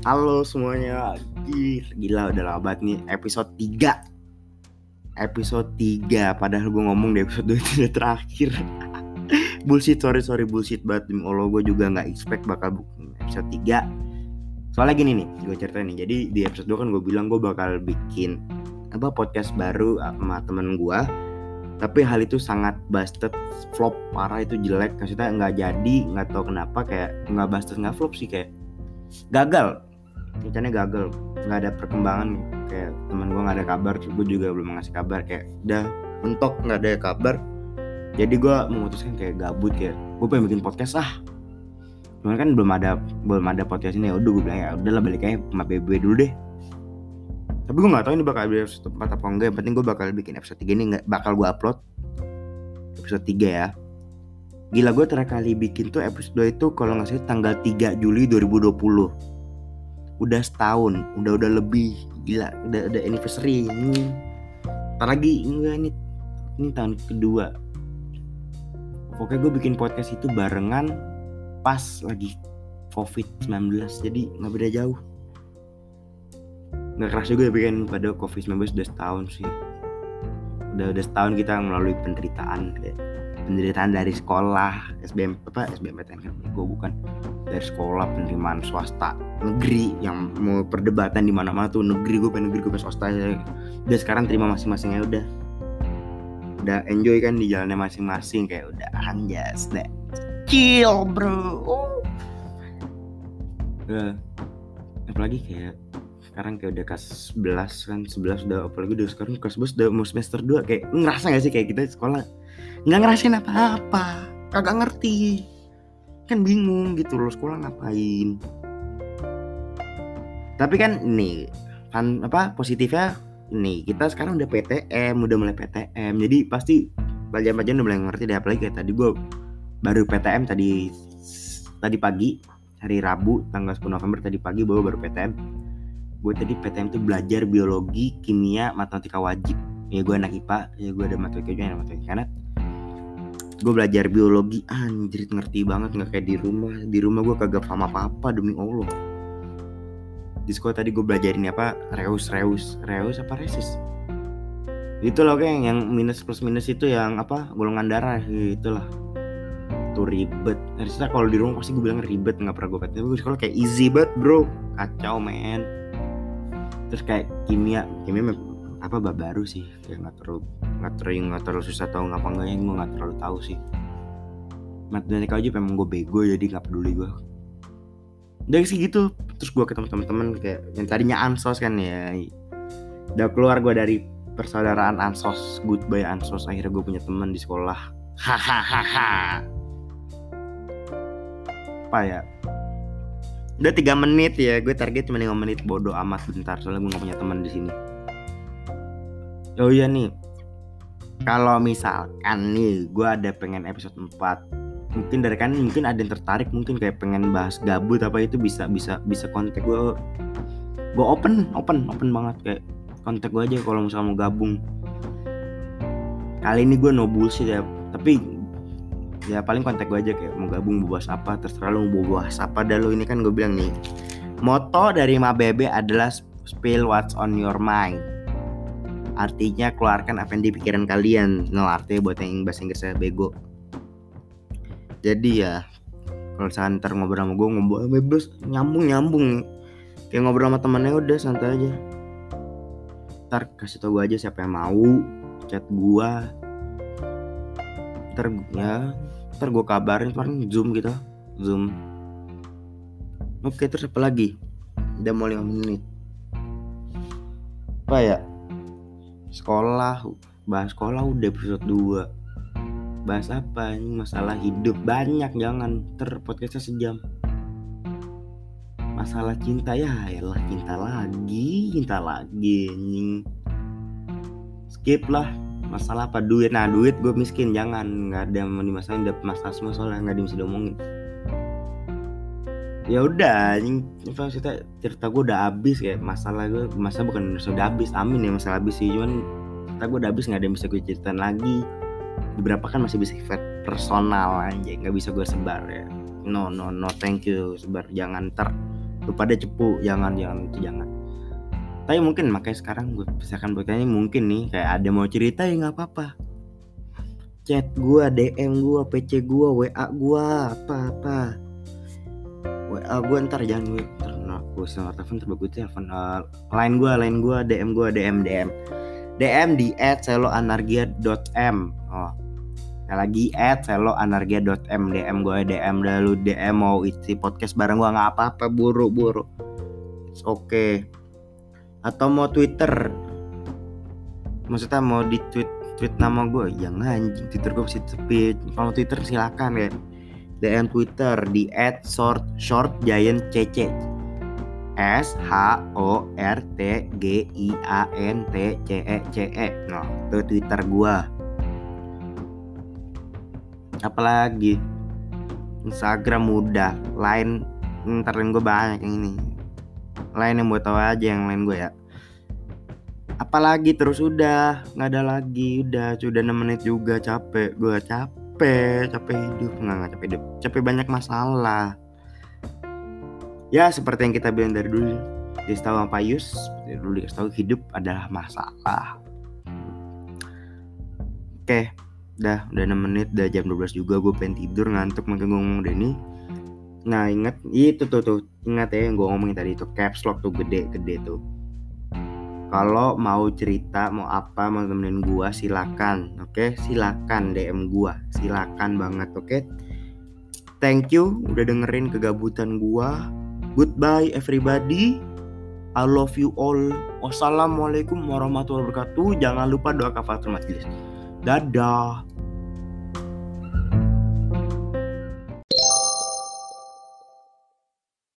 Halo semuanya. Ih, Gila udah lama banget nih. Episode 3 Episode 3 Padahal gue ngomong di episode 2 itu terakhir. Bullshit sorry sorry bullshit banget. Demi Allah gue juga gak expect bakal bikin episode 3 Soalnya gini nih Gue ceritain nih. Jadi di episode 2 kan gue bilang gue bakal bikin Apa podcast baru sama temen gue tapi hal itu sangat busted flop parah itu jelek. Maksudnya nggak jadi nggak tahu kenapa kayak nggak busted nggak flop sih kayak gagal rencananya gagal. Nggak ada perkembangan. Kayak teman gue nggak ada kabar. Gue juga belum ngasih kabar. Kayak udah mentok nggak ada kabar. Jadi gue memutuskan kayak gabut kayak gue pengen bikin podcast ah. Cuman kan belum ada belum ada podcast ini. Ya udah gue bilang ya udahlah balik aja sama BB dulu deh. Tapi gue nggak tahu ini bakal ada episode 4 apa enggak. Yang penting gue bakal bikin episode 3 ini nggak bakal gue upload. Episode 3 ya. Gila gue terakhir kali bikin tuh episode 2 itu kalau nggak salah tanggal 3 Juli 2020 Udah setahun, udah udah lebih. Gila, udah ada anniversary. Ini Ntar lagi, enggak ini Ini tahun kedua. Pokoknya gue bikin podcast itu barengan Pas lagi COVID-19 Jadi nggak beda jauh. Nggak keras juga bikin pada covid-19 udah setahun sih. Udah udah setahun kita melalui penderitaan kayak penderitaan dari sekolah SBM apa SBMPTN kan? Gue bukan. Dari sekolah penerimaan swasta negeri yang mau perdebatan di mana-mana tuh negeri gue pengen negeri gue pengen swasta ya. udah sekarang terima masing-masing ya udah. Udah enjoy kan di jalannya masing-masing kayak udah anjas deh chill bro. Uh, apalagi kayak sekarang kayak udah kelas 11 kan 11 udah apalagi udah sekarang kelas 11 udah mau semester 2 kayak ngerasa gak sih kayak kita sekolah nggak ngerasain apa-apa. Kagak ngerti. Kan bingung gitu loh sekolah ngapain. Tapi kan nih kan apa positifnya nih kita sekarang udah PTM udah mulai PTM jadi pasti pelajaran-pelajaran udah mulai ngerti deh. Apalagi kayak tadi gue baru PTM tadi tadi pagi hari Rabu tanggal 10 November tadi pagi baru baru PTM gue tadi PTM tuh belajar biologi, kimia, matematika wajib. Ya gue anak IPA, ya gue ada matematika juga, ada matematika kanan. Gue belajar biologi, anjir ngerti banget nggak kayak di rumah. Di rumah gue kagak paham apa-apa demi Allah. Di sekolah tadi gue belajarin apa? Reus, reus, reus apa resis? Itu loh kayak yang minus plus minus itu yang apa? Golongan darah itulah. Tuh ribet. Harusnya kalau di rumah pasti gue bilang ribet nggak pernah gue PTM. Gue sekolah kayak easy banget bro. Kacau men terus kayak kimia kimia apa baru sih kayak nggak terlalu nggak terlalu nggak terlalu susah tahu ngapa enggaknya gue nggak terlalu tahu sih. Matematika aja memang gue bego jadi nggak peduli gue dari sih gitu terus gue ketemu teman-teman kayak yang tadinya ansos kan ya. Udah keluar gue dari persaudaraan ansos goodbye ansos akhirnya gue punya teman di sekolah. Hahaha. Apa ya? Udah tiga menit ya gue target cuma 5 menit bodoh amat bentar soalnya gue gak punya teman di sini. Oh iya nih kalau misalkan nih gue ada pengen episode 4 mungkin dari kan mungkin ada yang tertarik mungkin kayak pengen bahas gabut apa itu bisa bisa bisa kontak gue gue open open open banget. Kayak kontak gue aja kalau misalnya mau gabung. Kali ini gue no bullshit ya. Tapi ya paling kontak gue aja kayak mau gabung bahas apa terserah lu mau bahas apa. Dah lu ini kan gue bilang nih moto dari Mabebe adalah spill what's on your mind artinya keluarkan apa yang di pikiran kalian. No artinya buat yang bahasa Inggris saya bego. Jadi ya kalau misalkan ntar ngobrol sama gue ngobrol bebas nyambung nyambung kayak ngobrol sama temennya udah santai aja. Ntar kasih tau gue aja siapa yang mau chat gue ntar ya ntar gue kabarin paling zoom gitu zoom. Oke terus apa lagi? Udah mau 5 menit. Apa ya sekolah bahas sekolah udah episode 2 bahas apa? Ini masalah hidup banyak jangan. Ter podcastnya sejam. Masalah cinta ya lah cinta lagi cinta lagi anjing. Skip lah. Masalah apa? Duit. Nah duit gue miskin jangan. Nggak ada yang dimasalahin masalah semua soalnya nggak ada yang diomongin ya udah anjing. Maksudnya cerita gue udah habis kayak masalah gue masa bukan sudah habis amin ya masalah habis sih cuman cerita gue udah habis nggak ada yang bisa gue ceritain lagi. Beberapa kan masih bisa personal aja nggak bisa gue sebar ya. No no no thank you sebar. Jangan ter lu pada cepu. Jangan jangan itu jangan. Tapi mungkin makanya sekarang gue misalkan ini mungkin nih kayak ada mau cerita ya nggak apa-apa. Chat gue DM gue PC gue WA gue apa apa WA gue ntar jangan gue ntar aku sama telepon terbagus telepon uh, line gue line gue DM gue DM DM DM di at seloanargia.m oh. Ya lagi at seloanargia.m DM gue DM lalu DM mau isi podcast bareng gue nggak apa-apa buru buru oke okay. atau mau Twitter. Maksudnya mau di tweet tweet nama gue yang anjing Twitter gue masih sepi kalau Twitter silakan ya DM Twitter di at short short giant cc S H O R T G I A N T C E C E. Nah, itu Twitter gua. Apalagi Instagram mudah, lain ntar gue banyak yang ini. Lain yang buat tahu aja yang lain gue ya. Apalagi terus udah nggak ada lagi, udah sudah 6 menit juga capek, gue capek, capek hidup. Nggak nggak capek hidup, capek banyak masalah. Ya seperti yang kita bilang dari dulu dikasih tahu sama Yus dari dulu dikasih tahu hidup adalah masalah. Oke udah udah 6 menit udah jam 12 juga gue pengen tidur ngantuk makin gue ngomong deh nih nah ingat itu tuh tuh ingat ya yang gue ngomongin tadi itu caps lock tuh gede gede tuh kalau mau cerita mau apa mau temenin gue silakan oke okay? silakan DM gue silakan banget oke okay? thank you udah dengerin kegabutan gue Goodbye everybody. I love you all. Wassalamualaikum warahmatullahi wabarakatuh. Jangan lupa doa kafaratul majelis. Dadah.